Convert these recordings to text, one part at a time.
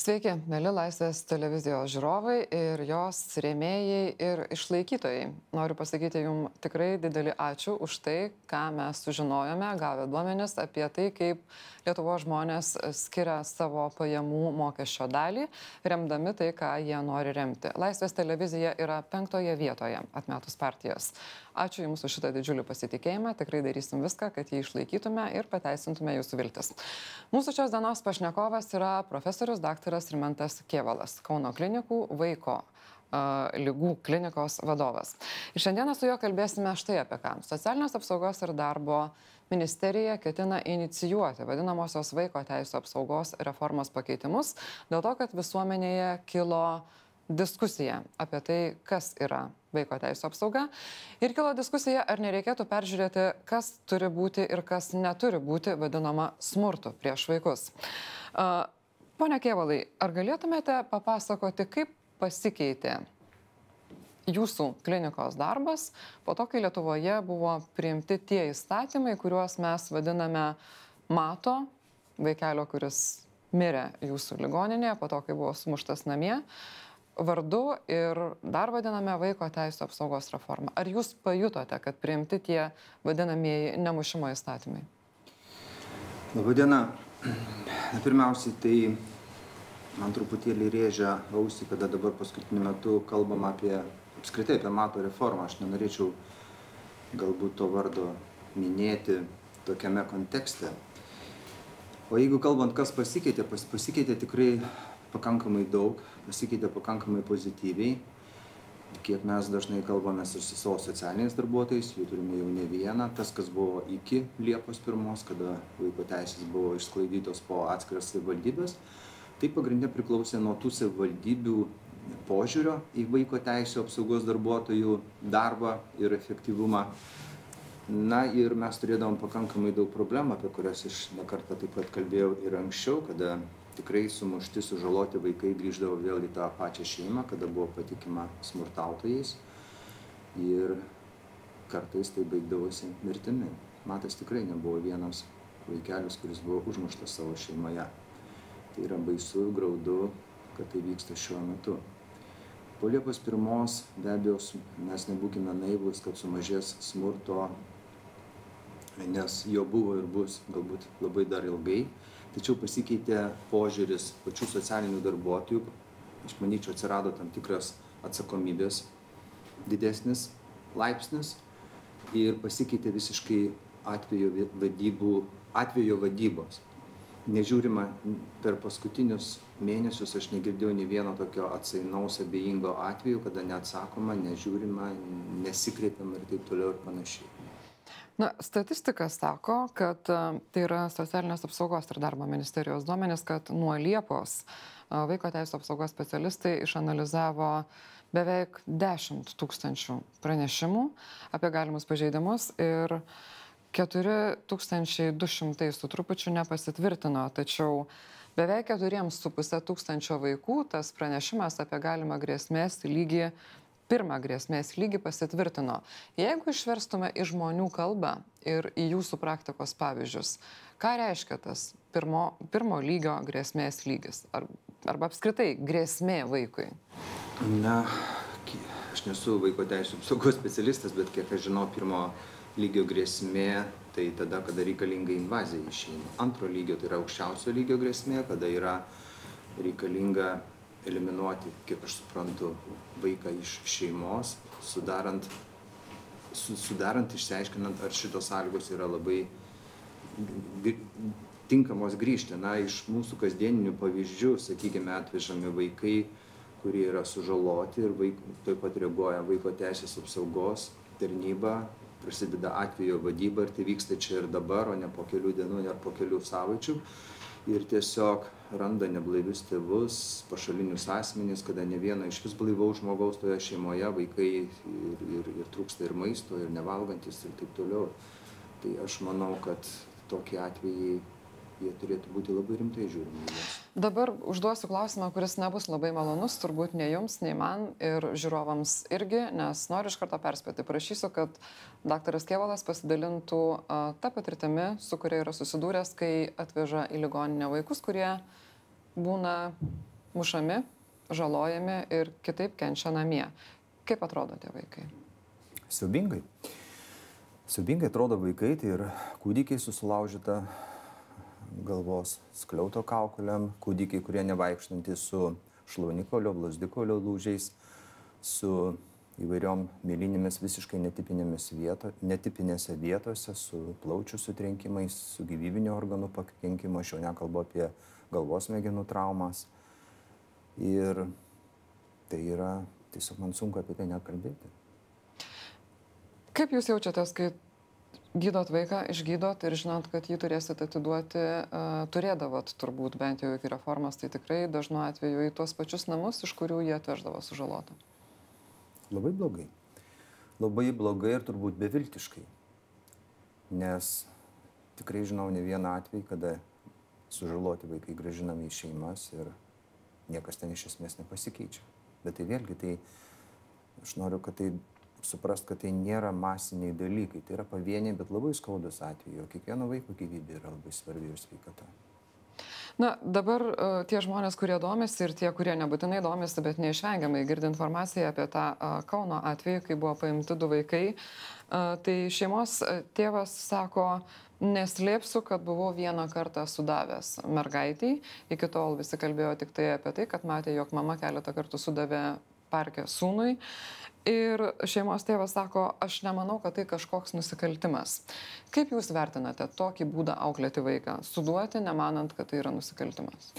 Sveiki, mėly Laisvės televizijos žiūrovai ir jos rėmėjai ir išlaikytojai. Noriu pasakyti Jums tikrai didelį ačiū už tai, ką mes sužinojome, gavę duomenis apie tai, kaip Lietuvo žmonės skiria savo pajamų mokesčio dalį, remdami tai, ką jie nori remti. Laisvės televizija yra penktoje vietoje atmetus partijas. Ačiū Jums už šitą didžiulį pasitikėjimą, tikrai darysim viską, kad jį išlaikytume ir pateisintume Jūsų viltis. Mūsų šios dienos pašnekovas yra profesorius dr. Rimantas Kievalas, Kauno klinikų vaiko lygų klinikos vadovas. Ir šiandieną su juo kalbėsime štai apie ką. Socialinės apsaugos ir darbo ministerija ketina inicijuoti vadinamosios vaiko teisų apsaugos reformos pakeitimus dėl to, kad visuomenėje kilo diskusija apie tai, kas yra vaiko teisų apsauga. Ir kilo diskusija, ar nereikėtų peržiūrėti, kas turi būti ir kas neturi būti vadinama smurtu prieš vaikus. Pone Kievalai, ar galėtumėte papasakoti, kaip pasikeitė jūsų klinikos darbas po to, kai Lietuvoje buvo priimti tie įstatymai, kuriuos mes vadiname mato vaikelio, kuris mirė jūsų ligoninėje, po to, kai buvo sumuštas namie, vardu ir dar vadiname vaiko teisų apsaugos reformą. Ar jūs pajutote, kad priimti tie vadinamieji nemušimo įstatymai? Labadiena. Pirmiausiai, tai man truputėlį rėžia ausį, kada dabar paskutiniu metu kalbam apie apskritai apie mato reformą. Aš nenorėčiau galbūt to vardo minėti tokiame kontekste. O jeigu kalbant, kas pasikeitė, pas, pasikeitė tikrai pakankamai daug, pasikeitė pakankamai pozityviai. Kiek mes dažnai kalbame su savo socialiniais darbuotojais, jų turime jau ne vieną, tas, kas buvo iki Liepos pirmos, kada vaiko teisės buvo išsklaidytos po atskiras savivaldybės, tai pagrindė priklausė nuo tų savivaldybių požiūrio į vaiko teisų apsaugos darbuotojų darbą ir efektyvumą. Na ir mes turėdavom pakankamai daug problemų, apie kurias aš nekartą taip pat kalbėjau ir anksčiau, kada tikrai sumušti, sužaloti vaikai grįždavo vėl į tą pačią šeimą, kada buvo patikima smurtautojais ir kartais tai baigdavosi mirtimi. Matas tikrai nebuvo vienas vaikelis, kuris buvo užmuštas savo šeimoje. Tai yra baisu, graudu, kad tai vyksta šiuo metu. Po Liepos pirmos, be abejo, mes nebūkime naivus, kad sumažės smurto, nes jo buvo ir bus galbūt labai dar ilgai. Tačiau pasikeitė požiūris pačių socialinių darbuotojų. Aš manyčiau, atsirado tam tikras atsakomybės didesnis laipsnis ir pasikeitė visiškai atvejo vadybų, atvejo vadybos nežiūrima per paskutinius mėnesius aš negirdėjau nei vieno tokio atsainaus abejingo atveju, kada neatsakoma, nežiūrima, nesikreipiama ir taip toliau ir panašiai. Na, statistika sako, kad tai yra socialinės apsaugos ir darbo ministerijos duomenys, kad nuo Liepos vaiko teisų apsaugos specialistai išanalizavo beveik 10 tūkstančių pranešimų apie galimus pažeidimus ir uh, 4200 su trupučiu nepasitvirtino, tačiau beveik 4,5 tūkstančio vaikų tas pranešimas apie galimą grėsmės lygį, pirmą grėsmės lygį pasitvirtino. Jeigu išverstume į žmonių kalbą ir į jūsų praktikos pavyzdžius, ką reiškia tas pirmo, pirmo lygio grėsmės lygis? Ar, arba apskritai grėsmė vaikui? Na, aš nesu vaiko teisų apsaugos specialistas, bet kiek aš žinau, pirmo lygio grėsmė tai tada, kada reikalinga invazija į šeimą. Antro lygio tai yra aukščiausio lygio grėsmė, kada yra reikalinga eliminuoti, kaip aš suprantu, vaiką iš šeimos, sudarant, su, sudarant išsiaiškinant, ar šitos sąlygos yra labai tinkamos grįžti. Na, iš mūsų kasdieninių pavyzdžių, sakykime, atvežami vaikai, kurie yra sužaloti ir vaik, taip pat reaguoja vaiko teisės apsaugos tarnyba, prasideda atvejo vadyba ir tai vyksta čia ir dabar, o ne po kelių dienų ar po kelių savaičių. Ir tiesiog randa neblaivius tėvus, pašalinius asmenys, kada ne vieno iš vis blaivaus žmogaus toje šeimoje vaikai ir, ir, ir trūksta ir maisto, ir nevalgantis ir taip toliau. Tai aš manau, kad tokie atvejai jie turėtų būti labai rimtai žiūrimi. Dabar užduosiu klausimą, kuris nebus labai malonus, turbūt nei jums, nei man ir žiūrovams irgi, nes noriu iš karto perspėti. Prašysiu, kad daktaras Kievalas pasidalintų tą patirtimį, su kuria yra susidūręs, kai atveža į ligoninę vaikus, kurie būna mušami, žalojami ir kitaip kenčia namie. Kaip atrodo tie vaikai? Siubingai. Siubingai atrodo vaikai, tai ir kūdikiai susilaužyta galvos skliauto kaukuliam, kūdikiai, kurie nevaikštantys su šlaunikolio, blasdikolio lūžiais, su įvairiom mėlynėmis visiškai vieto, netipinėse vietose, su plaučių sutrenkimais, su gyvybinio organų pakenkimu, aš jau nekalbu apie galvos smegenų traumas. Ir tai yra, tiesiog man sunku apie tai net kalbėti. Kaip jūs jaučiatės, kai gydot vaiką, išgydot ir žinot, kad jį turėsite atiduoti, uh, turėdavot turbūt bent jau iki reformos, tai tikrai dažnu atveju į tuos pačius namus, iš kurių jie atveždavo sužalotą. Labai blogai. Labai blogai ir turbūt beviltiškai. Nes tikrai žinau ne vieną atvejį, kada sužaloti vaikai gražinami į šeimas ir niekas ten iš esmės nepasikeičia. Bet tai vėlgi, tai aš noriu, kad tai suprast, kad tai nėra masiniai dalykai, tai yra pavieniai, bet labai skaudus atveju. Kiekvieno vaiko gyvybė yra labai svarbi ir sveikata. Na, dabar uh, tie žmonės, kurie domisi ir tie, kurie nebūtinai domisi, bet neišvengiamai girdi informaciją apie tą uh, Kauno atvejį, kai buvo paimti du vaikai, uh, tai šeimos tėvas sako, neslėpsiu, kad buvau vieną kartą sudavęs mergaitiai, iki tol visi kalbėjo tik tai apie tai, kad matė, jog mama keletą kartų sudavė parke sūnui. Ir šeimos tėvas sako, aš nemanau, kad tai kažkoks nusikaltimas. Kaip Jūs vertinate tokį būdą auklėti vaiką? Suduoti, nemanant, kad tai yra nusikaltimas?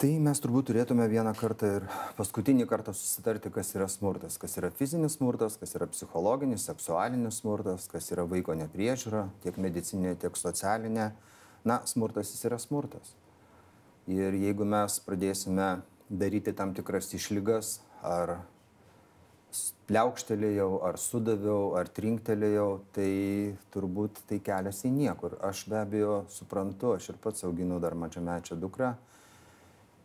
Tai mes turbūt turėtume vieną kartą ir paskutinį kartą susitarti, kas yra smurtas. Kas yra fizinis smurtas, kas yra psichologinis, seksualinis smurtas, kas yra vaiko nepriežiūra, tiek medicinė, tiek socialinė. Na, smurtas jis yra smurtas. Ir jeigu mes pradėsime daryti tam tikras išlygas, ar pliaukštelėjau, ar sudaviau, ar trinktelėjau, tai turbūt tai kelias į niekur. Aš be abejo suprantu, aš ir pats auginu dar mačiamečią dukrą.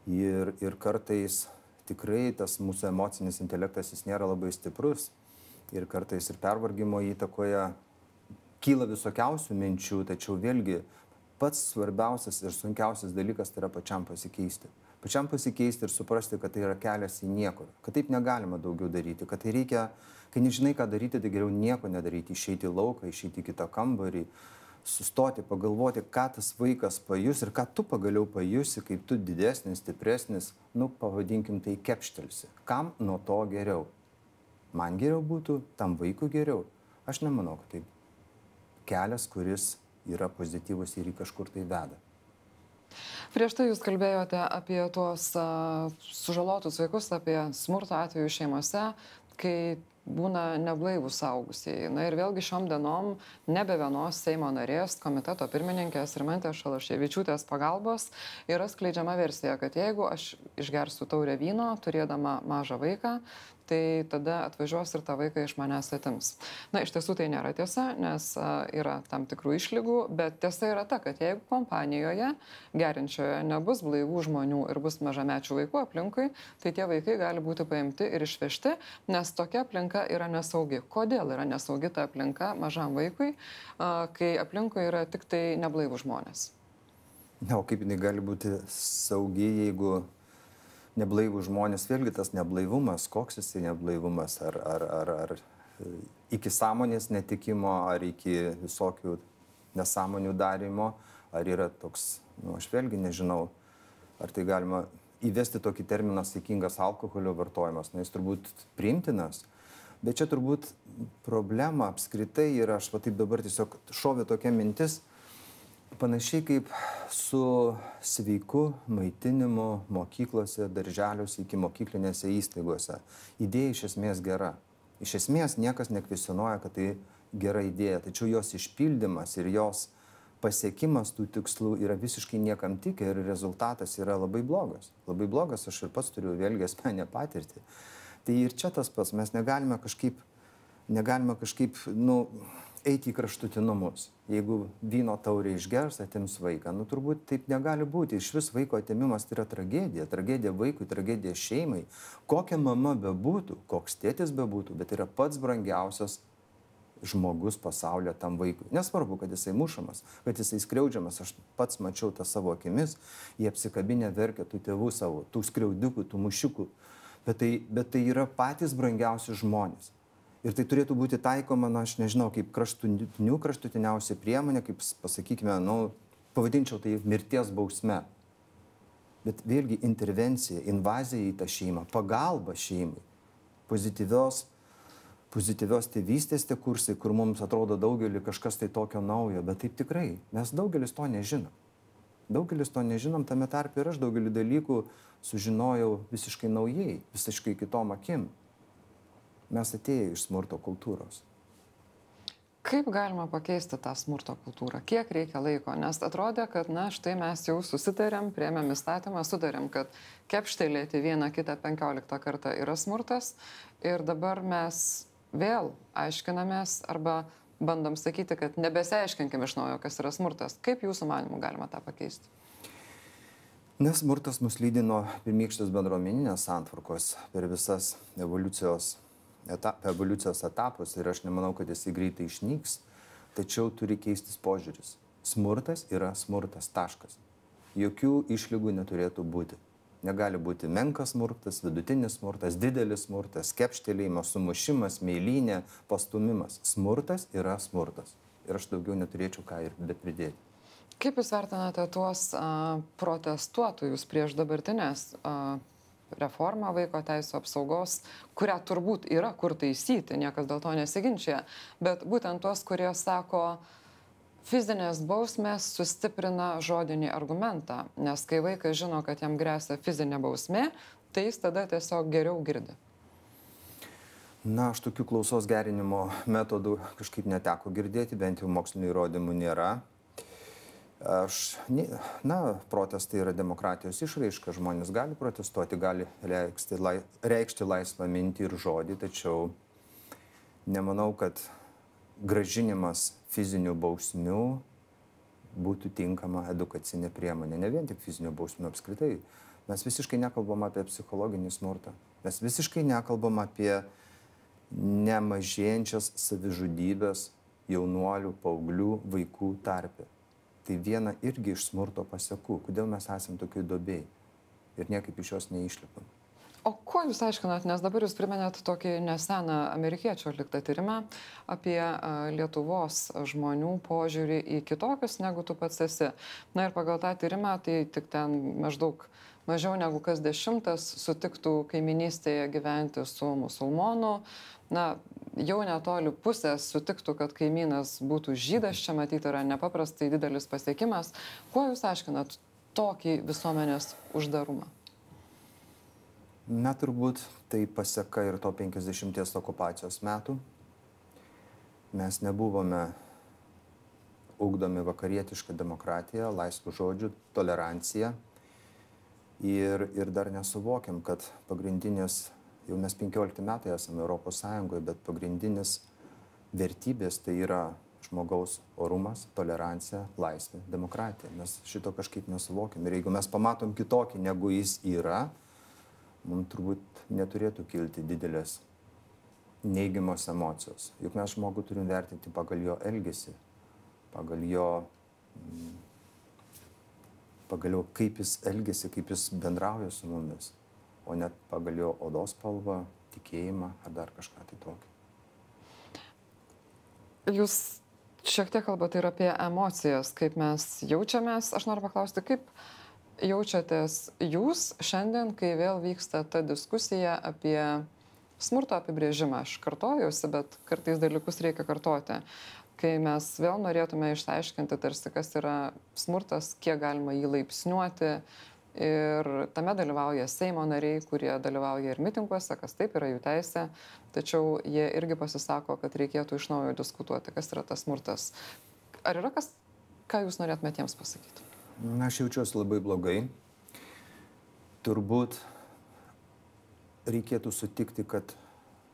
Ir, ir kartais tikrai tas mūsų emocinis intelektas jis nėra labai stiprus. Ir kartais ir pervargimo įtakoje kyla visokiausių minčių, tačiau vėlgi pats svarbiausias ir sunkiausias dalykas tai yra pačiam pasikeisti pačiam pasikeisti ir suprasti, kad tai yra kelias į niekur, kad taip negalima daugiau daryti, kad tai reikia, kai nežinai, ką daryti, tai geriau nieko nedaryti, išeiti į lauką, išeiti į kitą kambarį, sustoti, pagalvoti, ką tas vaikas pajus ir ką tu pagaliau pajusi, kaip tu didesnis, stipresnis, nu, pavadinkim tai kepštelsi. Kam nuo to geriau? Man geriau būtų, tam vaikui geriau. Aš nemanau, kad tai kelias, kuris yra pozityvus ir į kažkur tai veda. Prieš tai jūs kalbėjote apie tuos uh, sužalotus vaikus, apie smurto atvejų šeimose, kai būna neblaivūs saugusieji. Na ir vėlgi šiom dienom nebe vienos Seimo narės, komiteto pirmininkės Rimantės Šalaševičiūtės pagalbos yra skleidžiama versija, kad jeigu aš išgersiu taurę vyno, turėdama mažą vaiką, tai tada atvažiuos ir tą vaiką iš manęs atims. Na, iš tiesų tai nėra tiesa, nes yra tam tikrų išlygų, bet tiesa yra ta, kad jeigu kompanijoje gerinčioje nebus blaivų žmonių ir bus mažamečių vaikų aplinkui, tai tie vaikai gali būti paimti ir išvežti, nes tokia aplinka yra nesaugi. Kodėl yra nesaugi ta aplinka mažam vaikui, kai aplinkui yra tik tai neblaivų žmonės? Na, o kaip jinai gali būti saugi, jeigu neblaivų žmonės, vėlgi tas neblaivumas, koks jisai neblaivumas, ar, ar, ar, ar iki sąmonės netikimo, ar iki visokių nesąmonių darimo, ar yra toks, nu, aš vėlgi nežinau, ar tai galima įvesti tokį terminą saikingas alkoholio vartojimas, na jis turbūt priimtinas, bet čia turbūt problema apskritai yra, aš va taip dabar tiesiog šovė tokia mintis, Panašiai kaip su sveiku maitinimu mokyklose, darželiuose, iki mokyklinėse įstaigose. Idėja iš esmės gera. Iš esmės niekas nekvesionuoja, kad tai gera idėja, tačiau jos išpildymas ir jos pasiekimas tų tikslų yra visiškai niekam tik ir rezultatas yra labai blogas. Labai blogas, aš ir pats turiu vėlgi asmenę patirtį. Tai ir čia tas pats, mes negalime kažkaip, negalime kažkaip, nu, eiti į kraštutinumus. Jeigu vyno taurė išgers, atims vaiką. Nu turbūt taip negali būti. Iš vis vaiko atimimas tai yra tragedija. Tragedija vaikui, tragedija šeimai. Kokia mama bebūtų, koks tėtis bebūtų, bet yra pats brangiausias žmogus pasaulyje tam vaikui. Nesvarbu, kad jisai mušamas, kad jisai skriaudžiamas, aš pats mačiau tą savo akimis, jie apsikabinę verkia tų tėvų savo, tų skriaudikų, tų mušikų, bet tai, bet tai yra patys brangiausi žmonės. Ir tai turėtų būti taikoma, na, aš nežinau, kaip kraštutinių kraštutiniausia priemonė, kaip pasakykime, nu, pavadinčiau tai mirties bausme. Bet vėlgi intervencija, invazija į tą šeimą, pagalba šeimai, pozityvios pozityvios tėvystės tie kursai, kur mums atrodo daugelį kažkas tai tokio naujo, bet taip tikrai, mes daugelis to nežinom. Daugelis to nežinom, tame tarpe ir aš daugelį dalykų sužinojau visiškai naujai, visiškai kitom akim. Mes atėjome iš smurto kultūros. Kaip galima pakeisti tą smurto kultūrą? Kiek reikia laiko? Nes atrodė, kad, na, štai mes jau susitarėm, priemėm įstatymą, sutarėm, kad kepštelėti vieną kitą penkioliktą kartą yra smurtas ir dabar mes vėl aiškinamės arba bandom sakyti, kad nebesiaiškinkim iš naujo, kas yra smurtas. Kaip jūsų manimų galima tą pakeisti? Nes smurtas mus lydino pirmykštės bendruomeninės santvarkos per visas evoliucijos, etap, evoliucijos etapus ir aš nemanau, kad jisai greitai išnyks, tačiau turi keistis požiūris. Smurtas yra smurtas, taškas. Jokių išlygų neturėtų būti. Negali būti menkas smurtas, vidutinis smurtas, didelis smurtas, kepštelėjimas, sumušimas, meilinė, pastumimas. Smurtas yra smurtas. Ir aš daugiau neturėčiau ką ir bet pridėti. Kaip Jūs vertinate tuos a, protestuotojus prieš dabartinės a, reformą vaiko teisų apsaugos, kurią turbūt yra kur taisyti, niekas dėl to nesiginčia, bet būtent tuos, kurie sako, fizinės bausmės sustiprina žodinį argumentą, nes kai vaikas žino, kad jam grėsia fizinė bausmė, tai jis tada tiesiog geriau girdi. Na, aš tokių klausos gerinimo metodų kažkaip neteko girdėti, bent jau mokslinio įrodymų nėra. Aš, na, protestai yra demokratijos išraiška, žmonės gali protestuoti, gali reikšti, lai, reikšti laisvą mintį ir žodį, tačiau nemanau, kad gražinimas fizinių bausmių būtų tinkama edukacinė priemonė. Ne vien tik fizinių bausmių apskritai. Mes visiškai nekalbam apie psichologinį smurtą. Mes visiškai nekalbam apie nemažėjančias savižudybės jaunuolių, paauglių, vaikų tarpe. Tai viena irgi iš smurto pasiekų. Kodėl mes esame tokiai dobėjai ir niekaip iš jos neišlipam. O kuo jūs aiškinat, nes dabar jūs primenėt tokį neseną amerikiečių atliktą tyrimą apie Lietuvos žmonių požiūrį į kitokius, negu tu pats esi. Na ir pagal tą tyrimą, tai tik ten maždaug mažiau negu kas dešimtas sutiktų kaiminystėje gyventi su musulmonu. Na, jau netoli pusės sutiktų, kad kaimynas būtų žydas, čia matyti yra nepaprastai didelis pasiekimas. Kuo jūs aiškinat tokį visuomenės uždarumą? Na, turbūt tai paseka ir to 50 okupacijos metų. Mes nebuvome ugdomi vakarietišką demokratiją, laisvų žodžių, toleranciją. Ir, ir dar nesuvokiam, kad pagrindinis, jau mes 15 metai esame Europos Sąjungoje, bet pagrindinis vertybės tai yra žmogaus orumas, tolerancija, laisvė, demokratija. Mes šito kažkaip nesuvokiam. Ir jeigu mes pamatom kitokį, negu jis yra, mums turbūt neturėtų kilti didelės neigiamos emocijos. Juk mes žmogų turim vertinti pagal jo elgesį, pagal jo, pagal jo kaip jis elgesi, kaip jis bendrauja su mumis, o net pagal jo odos spalvą, tikėjimą ar dar kažką tai tokio. Jūs šiek tiek kalbate ir apie emocijas, kaip mes jaučiamės. Aš noriu paklausti, kaip jaučiatės jūs šiandien, kai vėl vyksta ta diskusija apie smurto apibrėžimą? Aš kartojuosi, bet kartais dalykus reikia kartoti. Kai mes vėl norėtume išsiaiškinti, tarsi kas yra smurtas, kiek galima jį laipsniuoti. Ir tame dalyvauja Seimo nariai, kurie dalyvauja ir mitinguose, kas taip yra jų teisė, tačiau jie irgi pasisako, kad reikėtų iš naujo diskutuoti, kas yra tas smurtas. Ar yra kas, ką jūs norėtumėte jiems pasakyti? Na, aš jaučiuosi labai blogai. Turbūt reikėtų sutikti, kad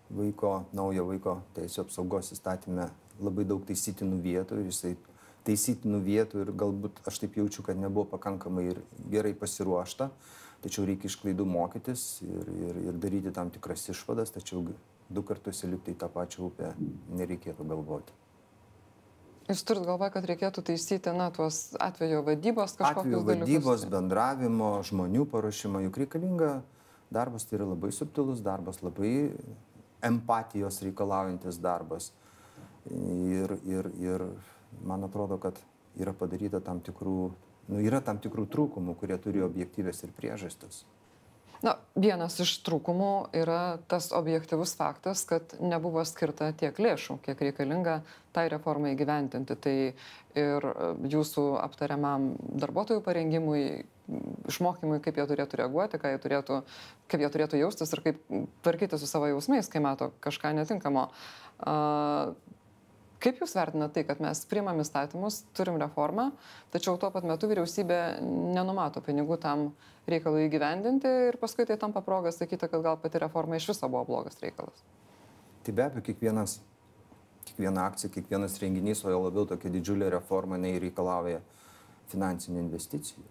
vaiko, naujo vaiko teisų apsaugos įstatymė labai daug taisytinų vietų ir jisai taisytinų vietų ir galbūt aš taip jaučiu, kad nebuvo pakankamai ir gerai pasiruošta, tačiau reikia iš klaidų mokytis ir, ir, ir daryti tam tikras išvadas, tačiau du kartus įlipti į tą pačią upę nereikėtų galvoti. Jūs turit galvoje, kad reikėtų taisyti, na, tuos atvejo vadybos kažkokius Atveju dalykus? vadybos, bendravimo, žmonių paruošimo, juk reikalinga darbas, tai yra labai subtilus darbas, labai empatijos reikalaujantis darbas. Ir, ir, ir man atrodo, kad yra padaryta tam tikrų, nu, yra tam tikrų trūkumų, kurie turi objektyvės ir priežastis. Na, vienas iš trūkumų yra tas objektivus faktas, kad nebuvo skirta tiek lėšų, kiek reikalinga tai reformai įgyventinti. Tai ir e, jūsų aptariamam darbuotojų parengimui, išmokymui, kaip jie turėtų reaguoti, jie turėtų, kaip jie turėtų jaustis ir kaip tvarkyti su savo jausmais, kai mato kažką netinkamo. Uh, Kaip Jūs vertinate tai, kad mes priimam įstatymus, turim reformą, tačiau tuo pat metu vyriausybė nenumato pinigų tam reikalui įgyvendinti ir paskui tai tampa proga sakyti, kad gal pati reforma iš viso buvo blogas reikalas? Tai be abejo, kiekvienas, kiekviena akcija, kiekvienas renginys, o jau labiau tokia didžiulė reforma nereikalauja finansinių investicijų.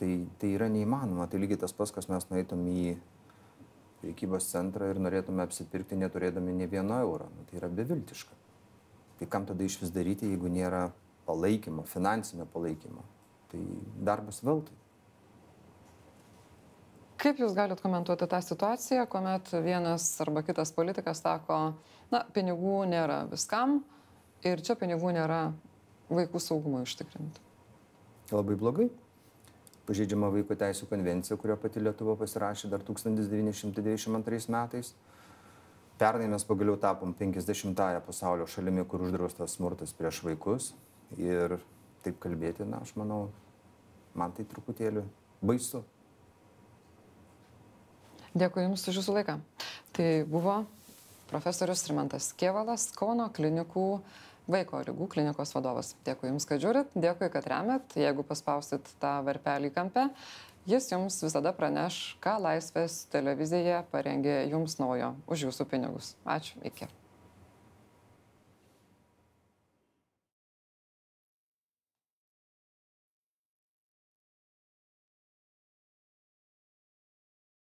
Tai, tai yra neįmanoma. Tai lygiai tas pats, kas mes nueitum į priekybos centrą ir norėtume apsipirkti neturėdami ne vieno euro. Nu, tai yra beviltiška. Tai kam tada iš vis daryti, jeigu nėra palaikymo, finansinio palaikymo? Tai darbas veltui. Kaip Jūs galite komentuoti tą situaciją, kuomet vienas arba kitas politikas sako, na, pinigų nėra viskam ir čia pinigų nėra vaikų saugumui užtikrinti? Labai blogai. Pažeidžiama Vaiko teisų konvencija, kurio pati Lietuva pasirašė dar 1992 metais. Pernai mes pagaliau tapom 50-ąją pasaulio šalimi, kur uždraustas smurtas prieš vaikus. Ir taip kalbėti, na, aš manau, man tai truputėlį baisu. Dėkui Jums už Jūsų laiką. Tai buvo profesorius Rimantas Kievalas, Kauno klinikų vaiko lygų klinikos vadovas. Dėkui Jums, kad žiūrit, dėkui, kad remet. Jeigu paspausit tą varpelį kampe, Jis jums visada praneš, ką Laisvės televizija parengė jums naujo už jūsų pinigus. Ačiū, iki.